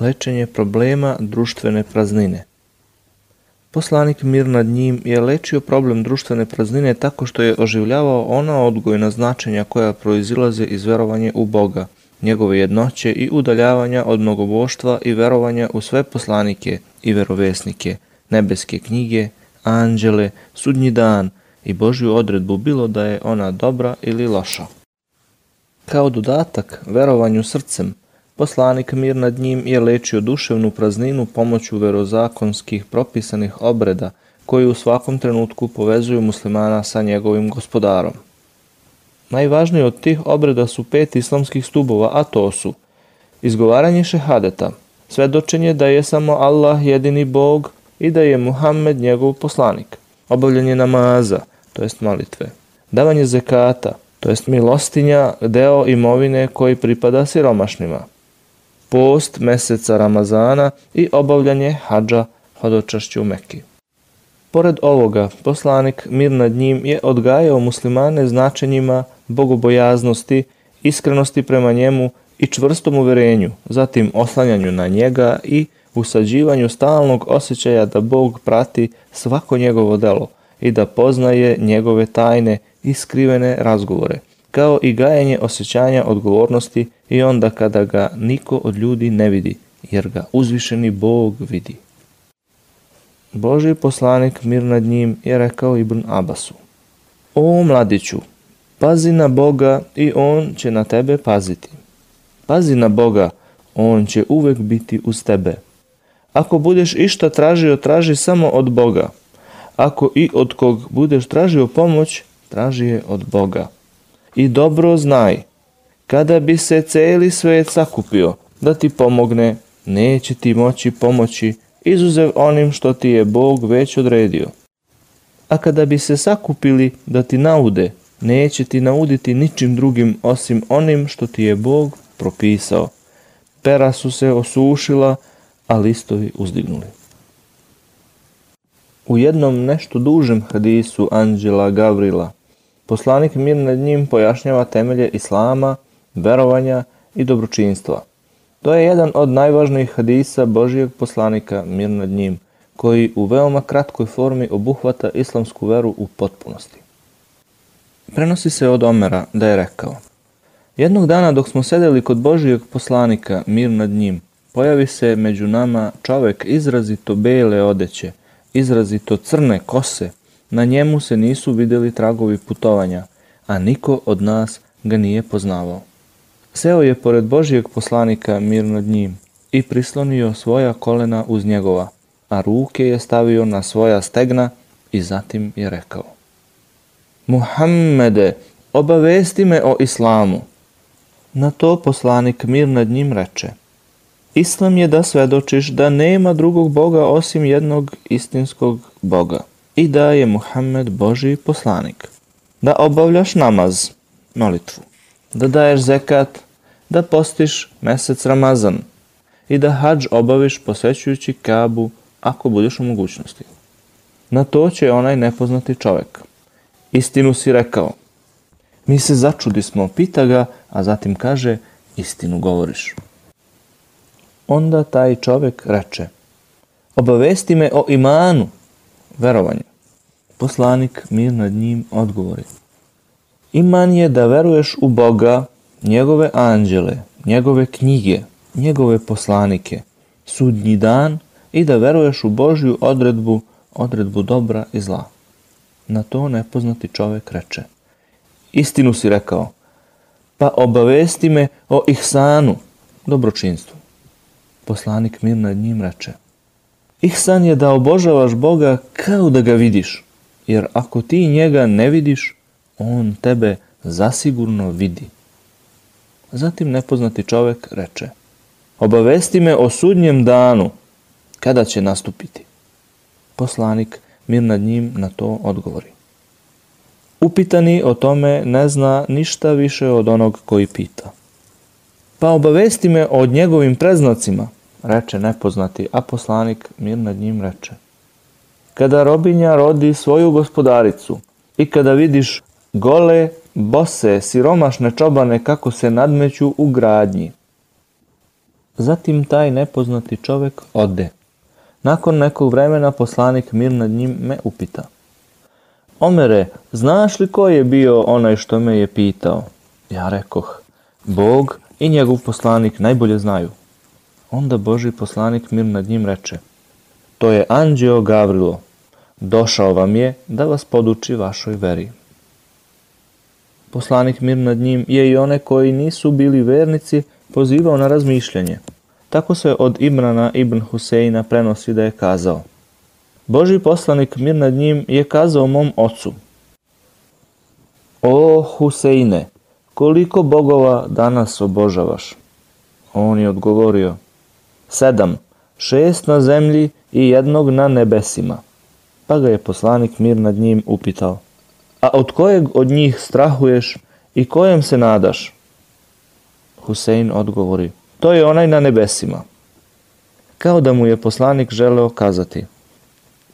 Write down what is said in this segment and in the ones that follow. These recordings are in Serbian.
lečenje problema društvene praznine. Poslanik mir nad njim je lečio problem društvene praznine tako što je oživljavao ona odgojna značenja koja proizilaze iz verovanja u Boga, njegove jednoće i udaljavanja od mnogoboštva i verovanja u sve poslanike i verovesnike, nebeske knjige, anđele, sudnji dan i Božju odredbu bilo da je ona dobra ili loša. Kao dodatak verovanju srcem, Poslanik mir nad njim je lečio duševnu prazninu pomoću verozakonskih propisanih obreda koji u svakom trenutku povezuju muslimana sa njegovim gospodarom. Najvažniji od tih obreda su pet islamskih stubova, a to su izgovaranje šehadeta, svedočenje da je samo Allah jedini Bog i da je Muhammed njegov poslanik, obavljanje namaza, to jest molitve, davanje zekata, to jest milostinja, deo imovine koji pripada siromašnima, post meseca Ramazana i obavljanje hađa hodočašću u Mekki. Pored ovoga, poslanik mir nad njim je odgajao muslimane značenjima bogobojaznosti, iskrenosti prema njemu i čvrstom uverenju, zatim oslanjanju na njega i usađivanju stalnog osjećaja da Bog prati svako njegovo delo i da poznaje njegove tajne i skrivene razgovore, kao i gajanje osjećanja odgovornosti i onda kada ga niko od ljudi ne vidi, jer ga uzvišeni Bog vidi. Boži poslanik mir nad njim je rekao Ibn Abbasu. O mladiću, pazi na Boga i On će na tebe paziti. Pazi na Boga, On će uvek biti uz tebe. Ako budeš išta tražio, traži samo od Boga. Ako i od kog budeš tražio pomoć, traži je od Boga. I dobro znaj, kada bi se celi svet sakupio da ti pomogne, neće ti moći pomoći izuzev onim što ti je Bog već odredio. A kada bi se sakupili da ti naude, neće ti nauditi ničim drugim osim onim što ti je Bog propisao. Pera su se osušila, a listovi uzdignuli. U jednom nešto dužem hadisu Anđela Gavrila Poslanik mir nad njim pojašnjava temelje islama, verovanja i dobročinstva. To je jedan od najvažnijih hadisa Božijeg poslanika mir nad njim, koji u veoma kratkoj formi obuhvata islamsku veru u potpunosti. Prenosi se od Omera da je rekao Jednog dana dok smo sedeli kod Božijeg poslanika mir nad njim, pojavi se među nama čovek izrazito bele odeće, izrazito crne kose, Na njemu se nisu videli tragovi putovanja, a niko od nas ga nije poznavao. Seo je pored Božijeg poslanika mir nad njim i prislonio svoja kolena uz njegova, a ruke je stavio na svoja stegna i zatim je rekao Muhammede, obavesti me o islamu. Na to poslanik mir nad njim reče Islam je da svedočiš da nema drugog Boga osim jednog istinskog Boga i da je Muhammed Boži poslanik. Da obavljaš namaz, molitvu, da daješ zekat, da postiš mesec Ramazan i da hađ obaviš posvećujući Kabu ako budeš u mogućnosti. Na to će onaj nepoznati čovek. Istinu si rekao. Mi se začudi smo, pita ga, a zatim kaže, istinu govoriš. Onda taj čovek reče, obavesti me o imanu, verovanju. Poslanik mir nad njim odgovori. Iman je da veruješ u Boga, njegove anđele, njegove knjige, njegove poslanike, sudnji dan i da veruješ u Božju odredbu, odredbu dobra i zla. Na to nepoznati čovek reče. Istinu si rekao, pa obavesti me o ihsanu, dobročinstvu. Poslanik mir nad njim reče. Ihsan je da obožavaš Boga kao da ga vidiš, jer ako ti njega ne vidiš, on tebe zasigurno vidi. Zatim nepoznati čovek reče, obavesti me o sudnjem danu, kada će nastupiti. Poslanik mir nad njim na to odgovori. Upitani o tome ne zna ništa više od onog koji pita. Pa obavesti me o njegovim preznacima, reče nepoznati, a poslanik mir nad njim reče. Kada robinja rodi svoju gospodaricu i kada vidiš gole, bose, siromašne čobane kako se nadmeću u gradnji. Zatim taj nepoznati čovjek ode. Nakon nekog vremena poslanik mir nad njim me upita. Omere, znaš li ko je bio onaj što me je pitao? Ja rekoh, Bog i njegov poslanik najbolje znaju. Onda Boži poslanik mir nad njim reče, to je anđeo Gavrilo, došao vam je da vas poduči vašoj veri. Poslanik mir nad njim je i one koji nisu bili vernici pozivao na razmišljanje. Tako se od Ibrana ibn Huseina prenosi da je kazao Boži poslanik mir nad njim je kazao mom ocu O Huseine, koliko bogova danas obožavaš? On je odgovorio Sedam, šest na zemlji i jednog na nebesima. Pa ga je poslanik mir nad njim upitao A od kojeg od njih strahuješ i kojem se nadaš? Husein odgovori to je onaj na nebesima. Kao da mu je poslanik želeo kazati,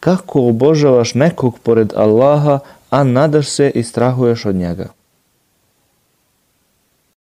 kako obožavaš nekog pored Allaha, a nadaš se i strahuješ od njega.